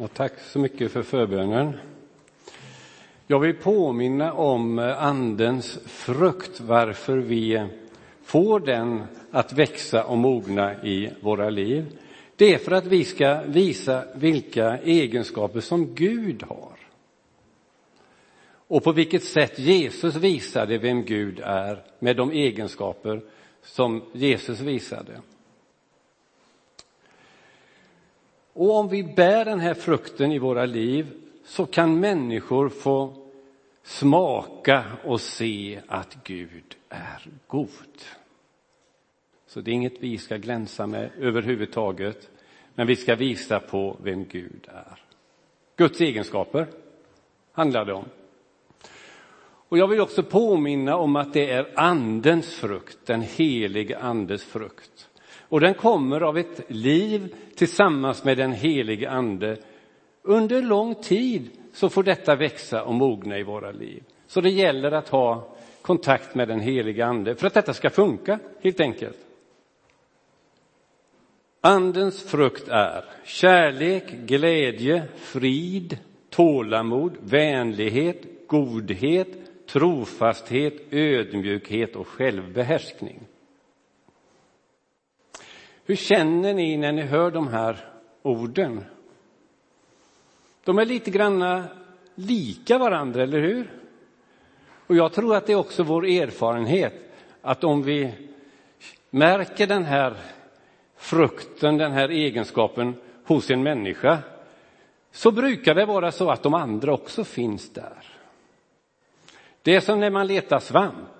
Ja, tack så mycket för förbönen. Jag vill påminna om eh, Andens frukt, varför vi får den att växa och mogna i våra liv. Det är för att vi ska visa vilka egenskaper som Gud har. Och på vilket sätt Jesus visade vem Gud är med de egenskaper som Jesus visade. Och om vi bär den här frukten i våra liv så kan människor få smaka och se att Gud är god. Så det är inget vi ska glänsa med överhuvudtaget, men vi ska visa på vem Gud är. Guds egenskaper handlar det om. Och jag vill också påminna om att det är Andens frukt, den helige Andes frukt. Och den kommer av ett liv tillsammans med den helige Ande. Under lång tid så får detta växa och mogna i våra liv. Så det gäller att ha kontakt med den helige Ande för att detta ska funka, helt enkelt. Andens frukt är kärlek, glädje, frid, tålamod, vänlighet, godhet, trofasthet, ödmjukhet och självbehärskning. Hur känner ni när ni hör de här orden? De är lite granna lika varandra, eller hur? Och jag tror att det är också vår erfarenhet att om vi märker den här frukten, den här egenskapen hos en människa så brukar det vara så att de andra också finns där. Det är som när man letar svamp.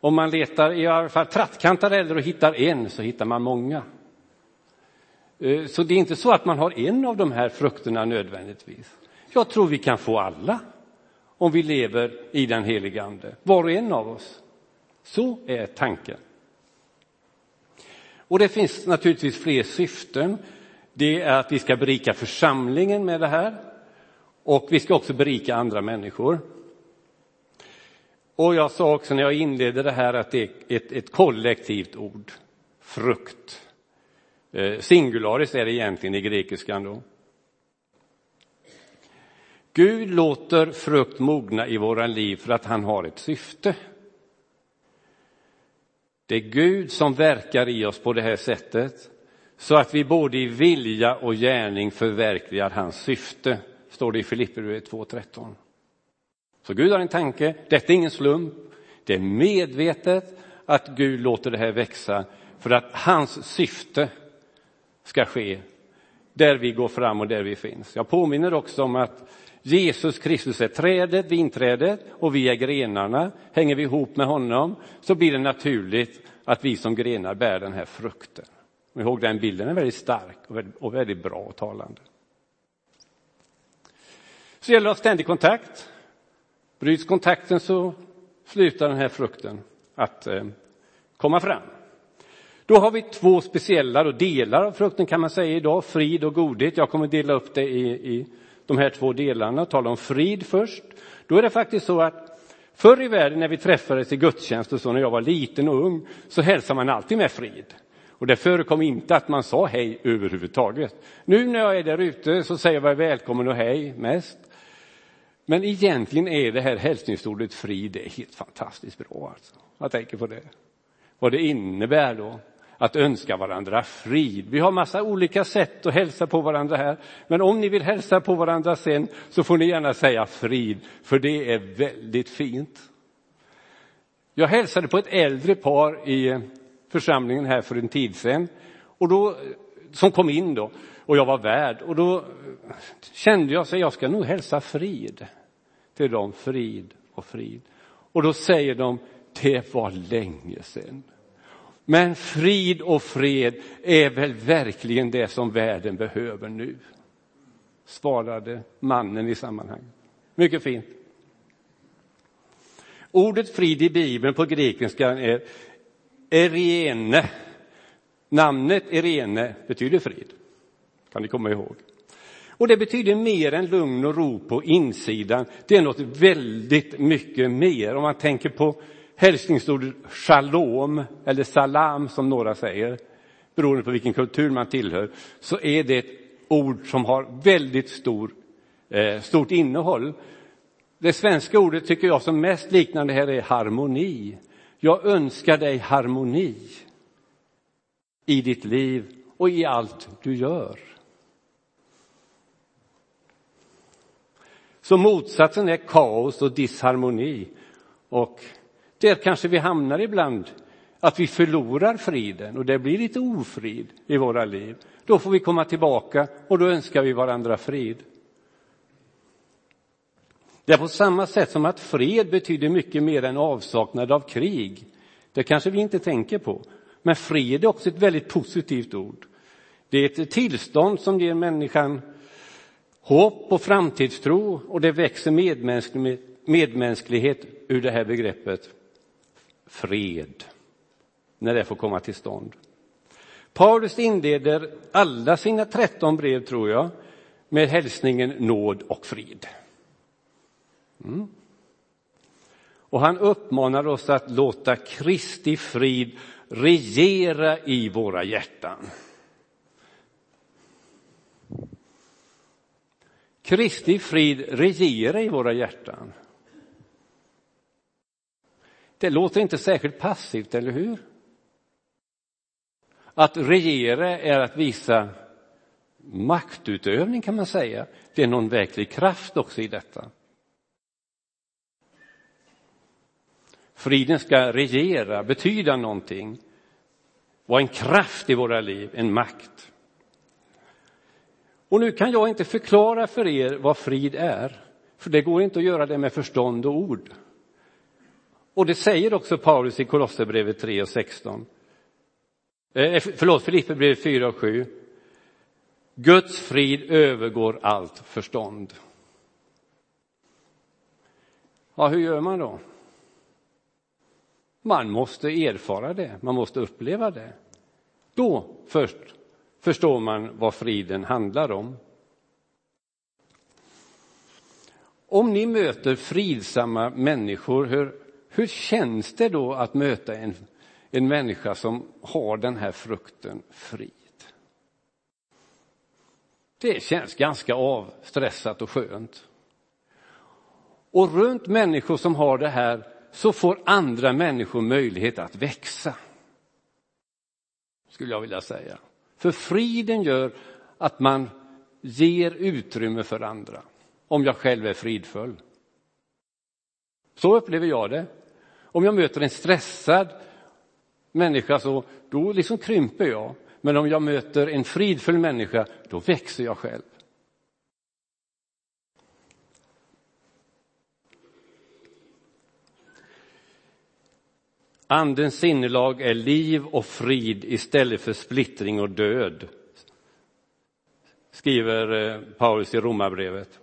Om man letar i alla fall trattkantareller och hittar en så hittar man många. Eh, så det är inte så att man har en av de här frukterna nödvändigtvis. Jag tror vi kan få alla om vi lever i den helige Ande, var och en av oss. Så är tanken. Och det finns naturligtvis fler syften. Det är att vi ska berika församlingen med det här och vi ska också berika andra människor. Och jag sa också när jag inledde det här att det är ett, ett kollektivt ord, frukt. Eh, singularis är det egentligen i grekiskan då. Gud låter frukt mogna i våra liv för att han har ett syfte. Det är Gud som verkar i oss på det här sättet så att vi både i vilja och gärning förverkligar hans syfte, står det i Filipperbrevet 2.13. Så Gud har en tanke, detta är ingen slump, det är medvetet att Gud låter det här växa för att hans syfte ska ske där vi går fram och där vi finns. Jag påminner också om att Jesus Kristus är trädet, vinträdet och vi är grenarna. Hänger vi ihop med honom så blir det naturligt att vi som grenar bär den här frukten. Kom ihåg den bilden är väldigt stark och väldigt bra och talande. Så gäller det att ha ständig kontakt Bryts kontakten så slutar den här frukten att eh, komma fram. Då har vi två speciella då, delar av frukten kan man säga idag, frid och godhet. Jag kommer dela upp det i, i de här två delarna och tala om frid först. Då är det faktiskt så att förr i världen när vi träffades i gudstjänst och så när jag var liten och ung så hälsade man alltid med frid. Och det förekom inte att man sa hej överhuvudtaget. Nu när jag är där ute så säger jag välkommen och hej mest. Men egentligen är det här hälsningsordet frid det är helt fantastiskt bra. Alltså. Jag tänker på det. Vad det innebär då att önska varandra frid. Vi har massa olika sätt att hälsa på varandra här. Men om ni vill hälsa på varandra sen så får ni gärna säga frid, för det är väldigt fint. Jag hälsade på ett äldre par i församlingen här för en tid sedan. Och då, som kom in då, och jag var värd. Och då kände jag att jag ska nog hälsa frid till dem frid och frid. Och då säger de, det var länge sedan. Men frid och fred är väl verkligen det som världen behöver nu, svarade mannen i sammanhanget. Mycket fint. Ordet frid i Bibeln på grekiska är erene. Namnet erene betyder frid, kan ni komma ihåg. Och det betyder mer än lugn och ro på insidan. Det är något väldigt mycket mer. Om man tänker på hälsningsordet shalom eller salam som några säger, beroende på vilken kultur man tillhör, så är det ett ord som har väldigt stor, eh, stort innehåll. Det svenska ordet tycker jag som mest liknande här är harmoni. Jag önskar dig harmoni i ditt liv och i allt du gör. Så motsatsen är kaos och disharmoni. Och där kanske vi hamnar ibland, att vi förlorar friden och det blir lite ofrid i våra liv. Då får vi komma tillbaka och då önskar vi varandra frid. Det är på samma sätt som att fred betyder mycket mer än avsaknad av krig. Det kanske vi inte tänker på. Men fred är också ett väldigt positivt ord. Det är ett tillstånd som ger människan hopp och framtidstro och det växer medmänsklighet ur det här begreppet fred, när det får komma till stånd. Paulus inleder alla sina tretton brev, tror jag, med hälsningen nåd och frid. Mm. Och han uppmanar oss att låta Kristi frid regera i våra hjärtan. Kristi frid regera i våra hjärtan. Det låter inte särskilt passivt, eller hur? Att regera är att visa maktutövning, kan man säga. Det är någon verklig kraft också i detta. Friden ska regera, betyda någonting, vara en kraft i våra liv, en makt. Och nu kan jag inte förklara för er vad frid är, för det går inte att göra det med förstånd och ord. Och det säger också Paulus i Kolosserbrevet 3 och 16. Eh, förlåt, Filipperbrevet 4 och 7. Guds frid övergår allt förstånd. Ja, hur gör man då? Man måste erfara det, man måste uppleva det. Då först förstår man vad friden handlar om. Om ni möter fridsamma människor, hur, hur känns det då att möta en, en människa som har den här frukten frid? Det känns ganska avstressat och skönt. Och runt människor som har det här så får andra människor möjlighet att växa. Skulle jag vilja säga. För friden gör att man ger utrymme för andra, om jag själv är fridfull. Så upplever jag det. Om jag möter en stressad människa så då liksom krymper jag. Men om jag möter en fridfull människa, då växer jag själv. Andens sinnelag är liv och frid istället för splittring och död, skriver eh, Paulus i Romarbrevet.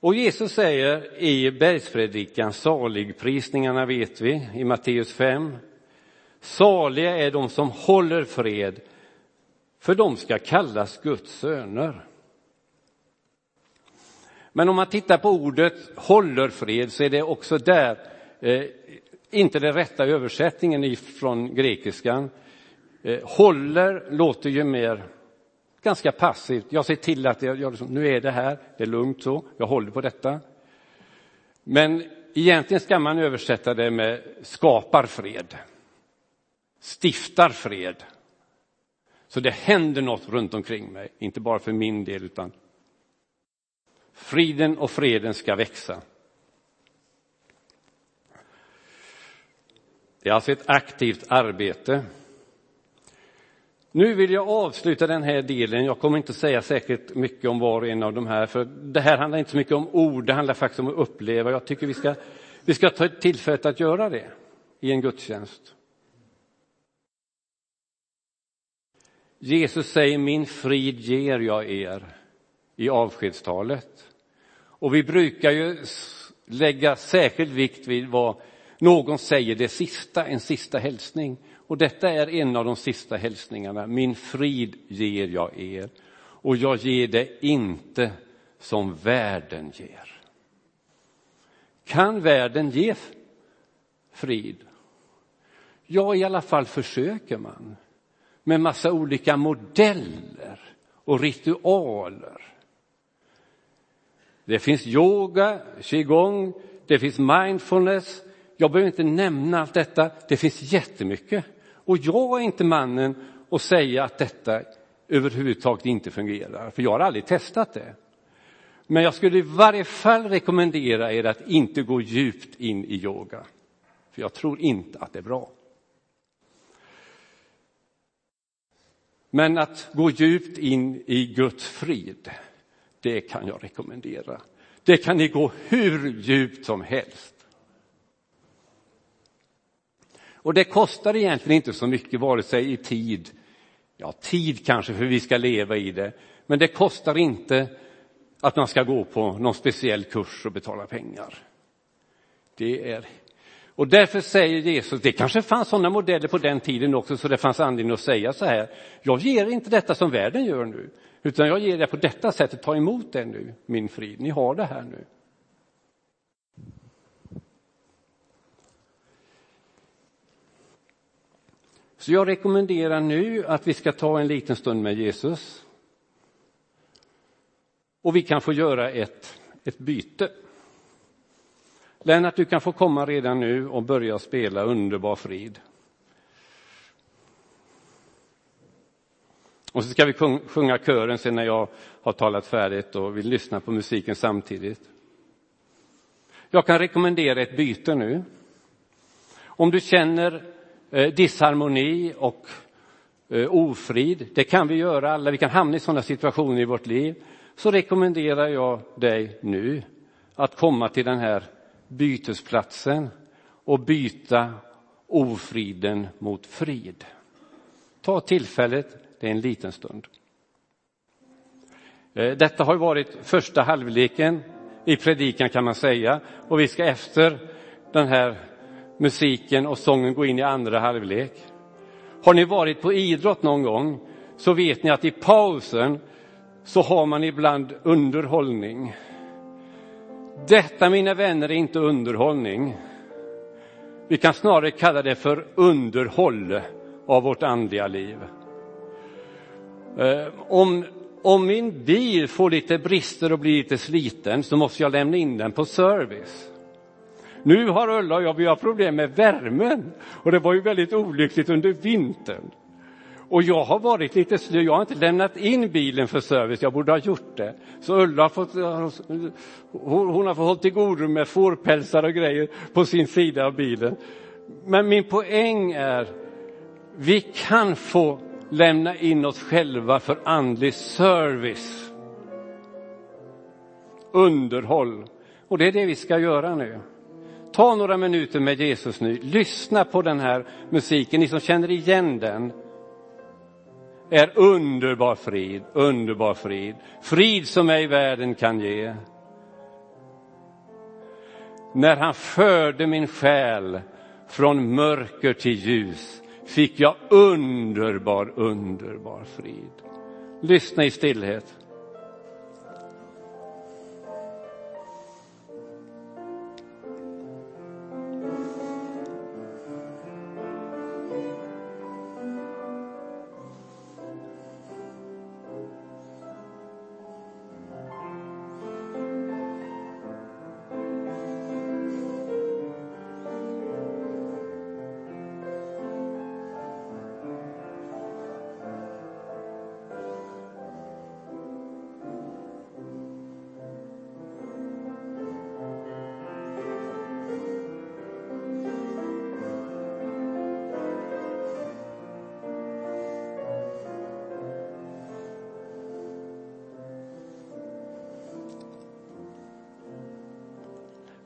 Och Jesus säger i bergspredikan, saligprisningarna vet vi, i Matteus 5. Saliga är de som håller fred, för de ska kallas Guds söner. Men om man tittar på ordet håller fred så är det också där eh, inte den rätta översättningen från grekiskan. Eh, håller låter ju mer ganska passivt. Jag ser till att jag, jag, liksom, nu är det här, det är lugnt så, jag håller på detta. Men egentligen ska man översätta det med skapar fred, stiftar fred. Så det händer något runt omkring mig, inte bara för min del utan friden och freden ska växa. Det är alltså ett aktivt arbete nu vill jag avsluta den här delen. Jag kommer inte säga säkert mycket om var och en av de här, för det här handlar inte så mycket om ord, det handlar faktiskt om att uppleva. Jag tycker vi ska, vi ska ta tillfället att göra det i en gudstjänst. Jesus säger min frid ger jag er i avskedstalet. Och vi brukar ju lägga särskild vikt vid vad någon säger det sista, en sista hälsning. Och detta är en av de sista hälsningarna. Min frid ger jag er och jag ger det inte som världen ger. Kan världen ge frid? Ja, i alla fall försöker man. med massa olika modeller och ritualer. Det finns yoga, qigong, det finns mindfulness. Jag behöver inte nämna allt detta, det finns jättemycket. Och jag är inte mannen att säga att detta överhuvudtaget inte fungerar, för jag har aldrig testat det. Men jag skulle i varje fall rekommendera er att inte gå djupt in i yoga, för jag tror inte att det är bra. Men att gå djupt in i Guds frid, det kan jag rekommendera. Det kan ni gå hur djupt som helst. Och det kostar egentligen inte så mycket, vare sig i tid, ja tid kanske för vi ska leva i det, men det kostar inte att man ska gå på någon speciell kurs och betala pengar. Det är och därför säger Jesus, det kanske fanns sådana modeller på den tiden också, så det fanns anledning att säga så här, jag ger inte detta som världen gör nu, utan jag ger det på detta sättet, ta emot det nu, min frid, ni har det här nu. Så jag rekommenderar nu att vi ska ta en liten stund med Jesus. Och vi kan få göra ett, ett byte. Lennart, du kan få komma redan nu och börja spela Underbar frid. Och så ska vi sjunga kören sen när jag har talat färdigt och vill lyssna på musiken samtidigt. Jag kan rekommendera ett byte nu. Om du känner eh, disharmoni och eh, ofrid, det kan vi göra alla, vi kan hamna i sådana situationer i vårt liv, så rekommenderar jag dig nu att komma till den här bytesplatsen och byta ofriden mot frid. Ta tillfället, det är en liten stund. Eh, detta har varit första halvleken i predikan kan man säga och vi ska efter den här musiken och sången gå in i andra halvlek. Har ni varit på idrott någon gång så vet ni att i pausen så har man ibland underhållning. Detta, mina vänner, är inte underhållning. Vi kan snarare kalla det för underhåll av vårt andliga liv. Eh, om, om min bil får lite brister och blir lite sliten så måste jag lämna in den på service. Nu har Ulla och jag vi har problem med värmen och det var ju väldigt olyckligt under vintern. Och jag har varit lite slö, jag har inte lämnat in bilen för service, jag borde ha gjort det. Så Ulla har fått, hon, hon har fått hålla till godo med fårpälsar och grejer på sin sida av bilen. Men min poäng är, vi kan få lämna in oss själva för andlig service. Underhåll. Och det är det vi ska göra nu. Ta några minuter med Jesus nu, lyssna på den här musiken, ni som känner igen den är underbar frid, underbar frid. Frid som ej världen kan ge. När han förde min själ från mörker till ljus fick jag underbar, underbar frid. Lyssna i stillhet.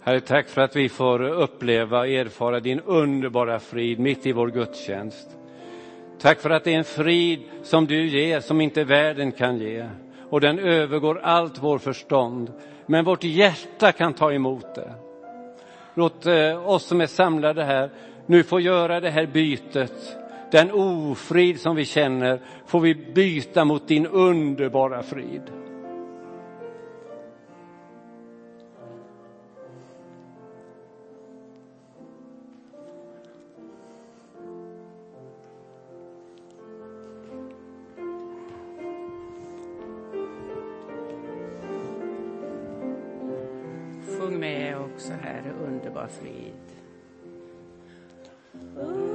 Herre, tack för att vi får uppleva och erfara din underbara frid mitt i vår gudstjänst. Tack för att det är en frid som du ger, som inte världen kan ge. Och den övergår allt vår förstånd. Men vårt hjärta kan ta emot det. Låt eh, oss som är samlade här nu få göra det här bytet. Den ofrid som vi känner får vi byta mot din underbara frid. Sjung med också här, underbar frid. Mm.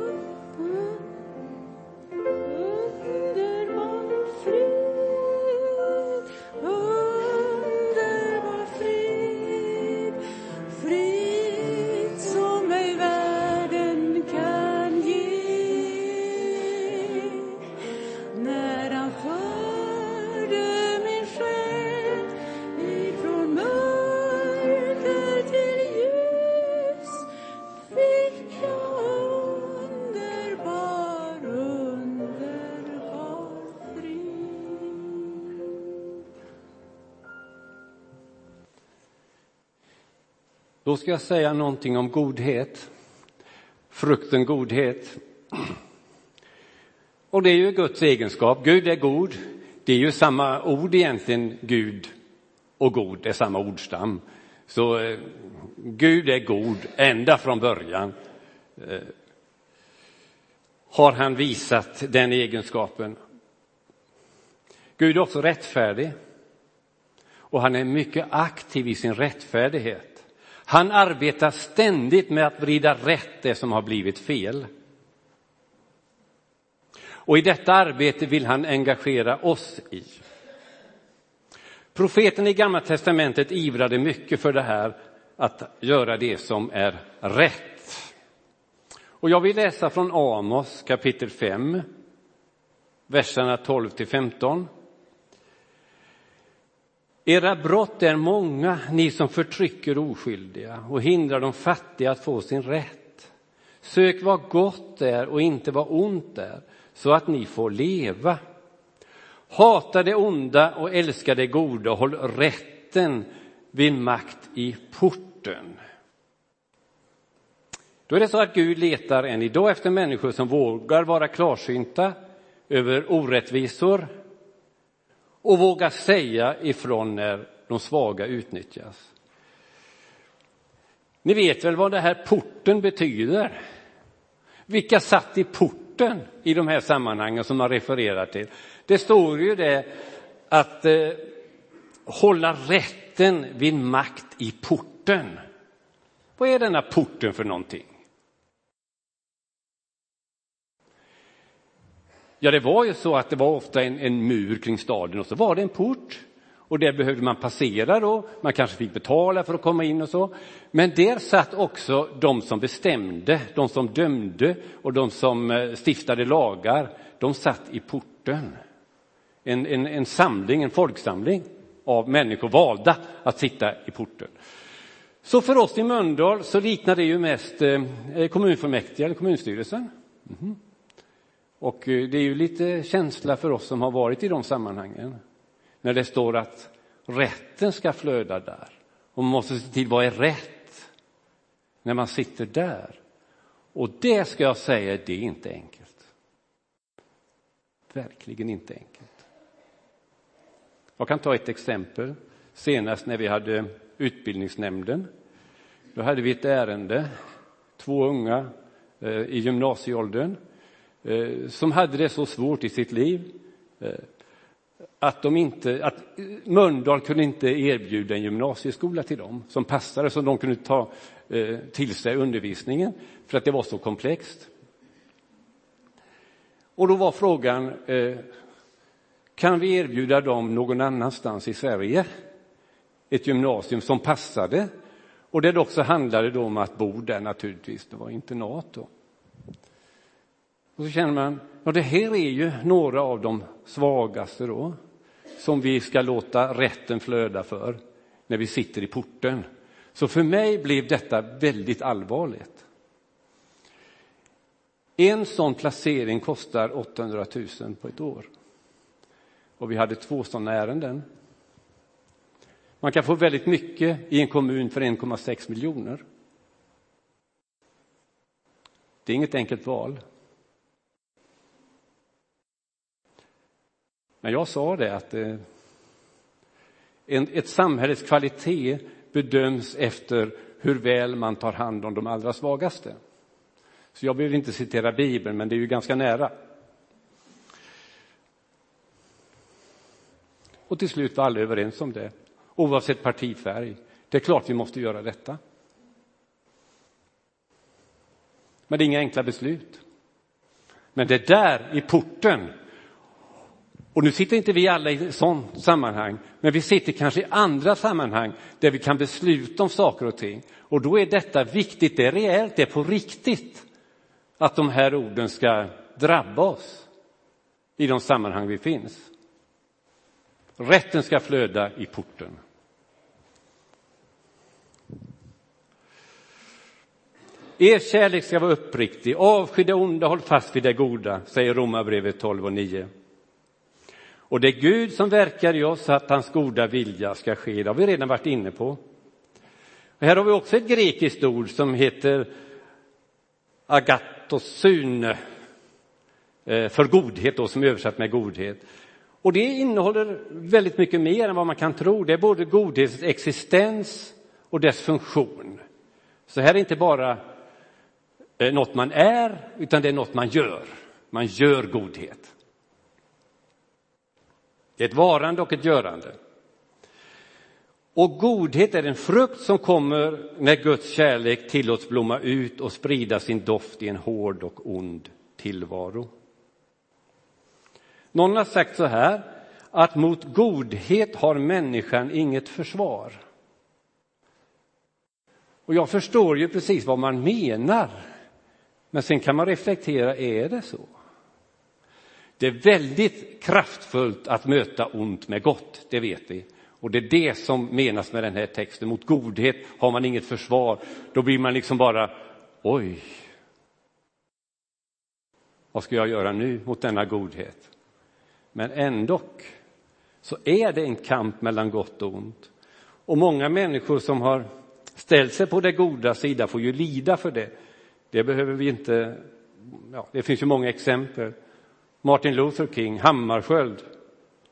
Då ska jag säga någonting om godhet. Frukten godhet. Och det är ju Guds egenskap. Gud är god. Det är ju samma ord egentligen, Gud och god, är samma ordstam. Så eh, Gud är god ända från början. Eh, har han visat den egenskapen. Gud är också rättfärdig. Och han är mycket aktiv i sin rättfärdighet. Han arbetar ständigt med att vrida rätt det som har blivit fel. Och i detta arbete vill han engagera oss i. Profeten i Gamla testamentet ivrade mycket för det här att göra det som är rätt. Och jag vill läsa från Amos kapitel 5, verserna 12 till 15. Era brott är många, ni som förtrycker oskyldiga och hindrar de fattiga att få sin rätt. Sök vad gott är och inte vad ont är, så att ni får leva. Hata det onda och älska det goda håll rätten vid makt i porten. Då är det så att Gud letar än idag efter människor som vågar vara klarsynta över orättvisor och våga säga ifrån när de svaga utnyttjas. Ni vet väl vad det här porten betyder? Vilka satt i porten i de här sammanhangen som man refererar till? Det står ju det att eh, hålla rätten vid makt i porten. Vad är denna porten för någonting? Ja, det var ju så att det var ofta en, en mur kring staden och så var det en port. Och där behövde man passera då, man kanske fick betala för att komma in och så. Men där satt också de som bestämde, de som dömde och de som eh, stiftade lagar. De satt i porten. En, en, en samling, en folksamling av människor valda att sitta i porten. Så för oss i Mölndal så liknar det ju mest eh, kommunfullmäktige eller kommunstyrelsen. Mm. Och eh, det är ju lite känsla för oss som har varit i de sammanhangen. När det står att rätten ska flöda där. Och man måste se till vad är rätt när man sitter där. Och det ska jag säga, det är inte enkelt. Verkligen inte enkelt. Jag kan ta ett exempel. Senast när vi hade utbildningsnämnden. Då hade vi ett ärende, två unga eh, i gymnasieåldern Eh, som hade det så svårt i sitt liv eh, att, de inte, att Mölndal kunde inte erbjuda en gymnasieskola till dem som passade, så de kunde ta eh, till sig undervisningen, för att det var så komplext. Och då var frågan, kan vi erbjuda dem någon annanstans i Sverige ett gymnasium som passade och där det också handlade om att bo där naturligtvis, det var internat då. Och så känner man, ja det här är ju några av de svagaste då, som vi ska låta rätten flöda för när vi sitter i porten. Så för mig blev detta väldigt allvarligt. En sån placering kostar 800 000 på ett år. Och vi hade två sådana ärenden. Man kan få väldigt mycket i en kommun för 1,6 miljoner. Det är inget enkelt val. Men jag sa det att eh, en, ett samhälles kvalitet bedöms efter hur väl man tar hand om de allra svagaste. Så jag behöver inte citera Bibeln, men det är ju ganska nära. Och till slut var alla överens om det, oavsett partifärg. Det är klart vi måste göra detta. Men det är inga enkla beslut. Men det är där i porten. Och nu sitter inte vi alla i sådant sammanhang, men vi sitter kanske i andra sammanhang där vi kan besluta om saker och ting. Och då är detta viktigt, det är rejält, det är på riktigt att de här orden ska drabba oss i de sammanhang vi finns. Rätten ska flöda i porten. Er kärlek ska vara uppriktig, avsky det onda, håll fast vid det goda, säger Romarbrevet 12 och 9. Och det är Gud som verkar i oss att hans goda vilja ska ske. Det har vi redan varit inne på. Och här har vi också ett grekiskt ord som heter agatosune, eh, för godhet då, som är översatt med godhet. Och det innehåller väldigt mycket mer än vad man kan tro. Det är både godhetens existens och dess funktion. Så här är inte bara eh, något man är, utan det är något man gör. Man gör godhet. Det är ett varande och ett görande. Och godhet är en frukt som kommer när Guds kärlek tillåts blomma ut och sprida sin doft i en hård och ond tillvaro. Någon har sagt så här, att mot godhet har människan inget försvar. Och jag förstår ju precis vad man menar. Men sen kan man reflektera, är det så? Det är väldigt kraftfullt att möta ont med gott, det vet vi. Och det är det som menas med den här texten. Mot godhet har man inget försvar. Då blir man liksom bara, oj. Vad ska jag göra nu mot denna godhet? Men ändock så är det en kamp mellan gott och ont. Och många människor som har ställt sig på det goda sida får ju lida för det. Det behöver vi inte, ja, det finns ju många exempel. Martin Luther King, Hammarskjöld,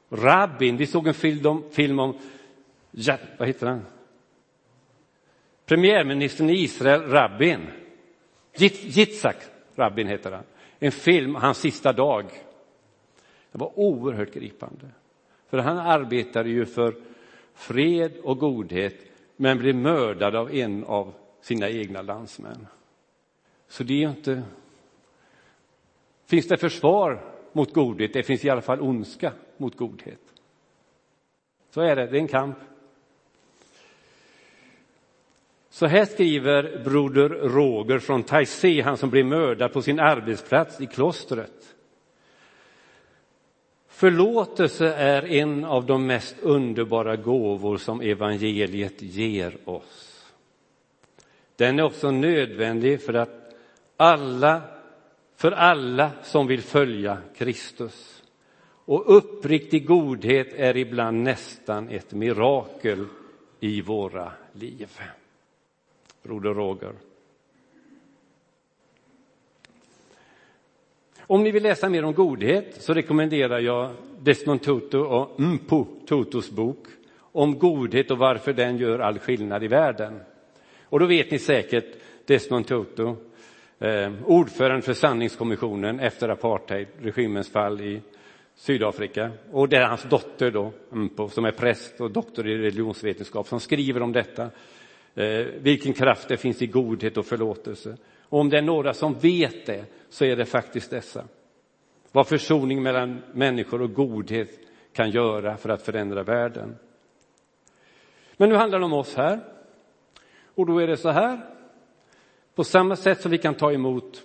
Rabin. Vi såg en film om, film om ja, vad heter han? Premiärministern i Israel, Rabin. Yitzhak Rabin heter han. En film, hans sista dag. Det var oerhört gripande. För han arbetade ju för fred och godhet, men blev mördad av en av sina egna landsmän. Så det är inte... Finns det försvar mot godhet. Det finns i alla fall ondska mot godhet. Så är det, det är en kamp. Så här skriver broder Roger från Taizé, han som blev mördad på sin arbetsplats i klostret. Förlåtelse är en av de mest underbara gåvor som evangeliet ger oss. Den är också nödvändig för att alla för alla som vill följa Kristus. Och uppriktig godhet är ibland nästan ett mirakel i våra liv. Broder Roger. Om ni vill läsa mer om godhet så rekommenderar jag Desmond Tutu och Mpo Tutus bok om godhet och varför den gör all skillnad i världen. Och då vet ni säkert Desmond Tutu eh, ordförande för sanningskommissionen efter apartheidregimens fall i Sydafrika. Och det är hans dotter då, Mpo, som är präst och doktor i religionsvetenskap, som skriver om detta. Eh, vilken kraft det finns i godhet och förlåtelse. Och om det är några som vet det, så är det faktiskt dessa. Vad försoning mellan människor och godhet kan göra för att förändra världen. Men nu handlar det om oss här. Och då är det så här på samma sätt som vi kan ta emot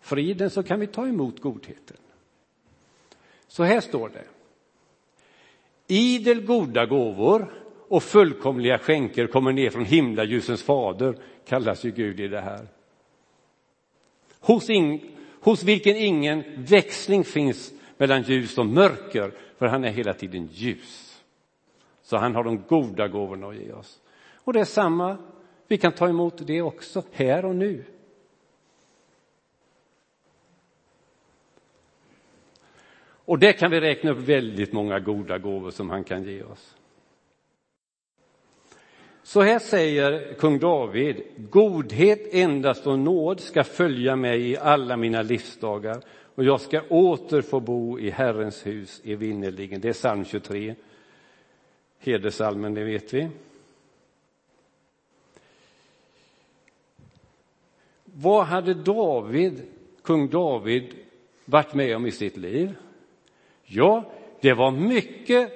friden så kan vi ta emot godheten. Så här står det. Idel goda gåvor och fullkomliga skänker kommer ner från himlaljusens fader, kallas ju Gud i det här. Hos, in, hos vilken ingen växling finns mellan ljus och mörker, för han är hela tiden ljus. Så han har de goda gåvorna att ge oss. Och det är samma vi kan ta emot det också, här och nu. Och det kan vi räkna upp väldigt många goda gåvor som han kan ge oss. Så här säger kung David, godhet endast och nåd ska följa mig i alla mina livsdagar och jag ska åter få bo i Herrens hus evinnerligen. Det är psalm 23, hedersalmen, det vet vi. Vad hade David, kung David varit med om i sitt liv? Ja, det var mycket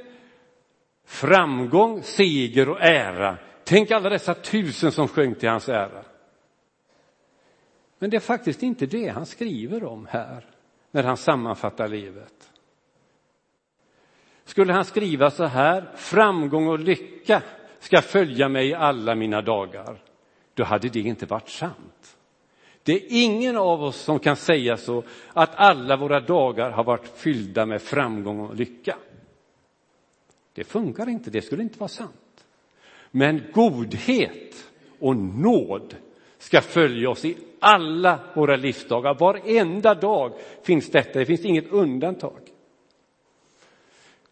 framgång, seger och ära. Tänk alla dessa tusen som sjöng till hans ära. Men det är faktiskt inte det han skriver om här när han sammanfattar livet. Skulle han skriva så här, framgång och lycka ska följa mig alla mina dagar, då hade det inte varit sant. Det är ingen av oss som kan säga så att alla våra dagar har varit fyllda med framgång och lycka. Det funkar inte, det skulle inte vara sant. Men godhet och nåd ska följa oss i alla våra livsdagar. Varenda dag finns detta, det finns inget undantag.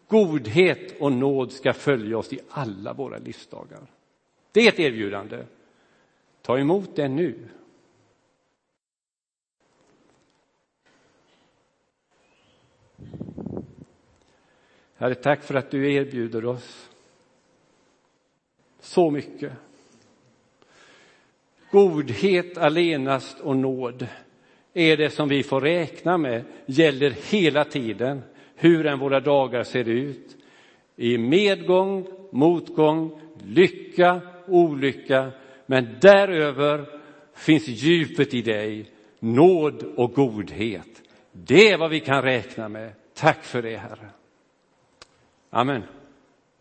Godhet och nåd ska följa oss i alla våra livsdagar. Det är ett erbjudande. Ta emot det nu. Herre, tack för att du erbjuder oss så mycket. Godhet allenast och nåd är det som vi får räkna med gäller hela tiden, hur än våra dagar ser ut. I medgång, motgång, lycka, olycka, men däröver finns djupet i dig, nåd och godhet. Det är vad vi kan räkna med. Tack för det, Herre. Amen.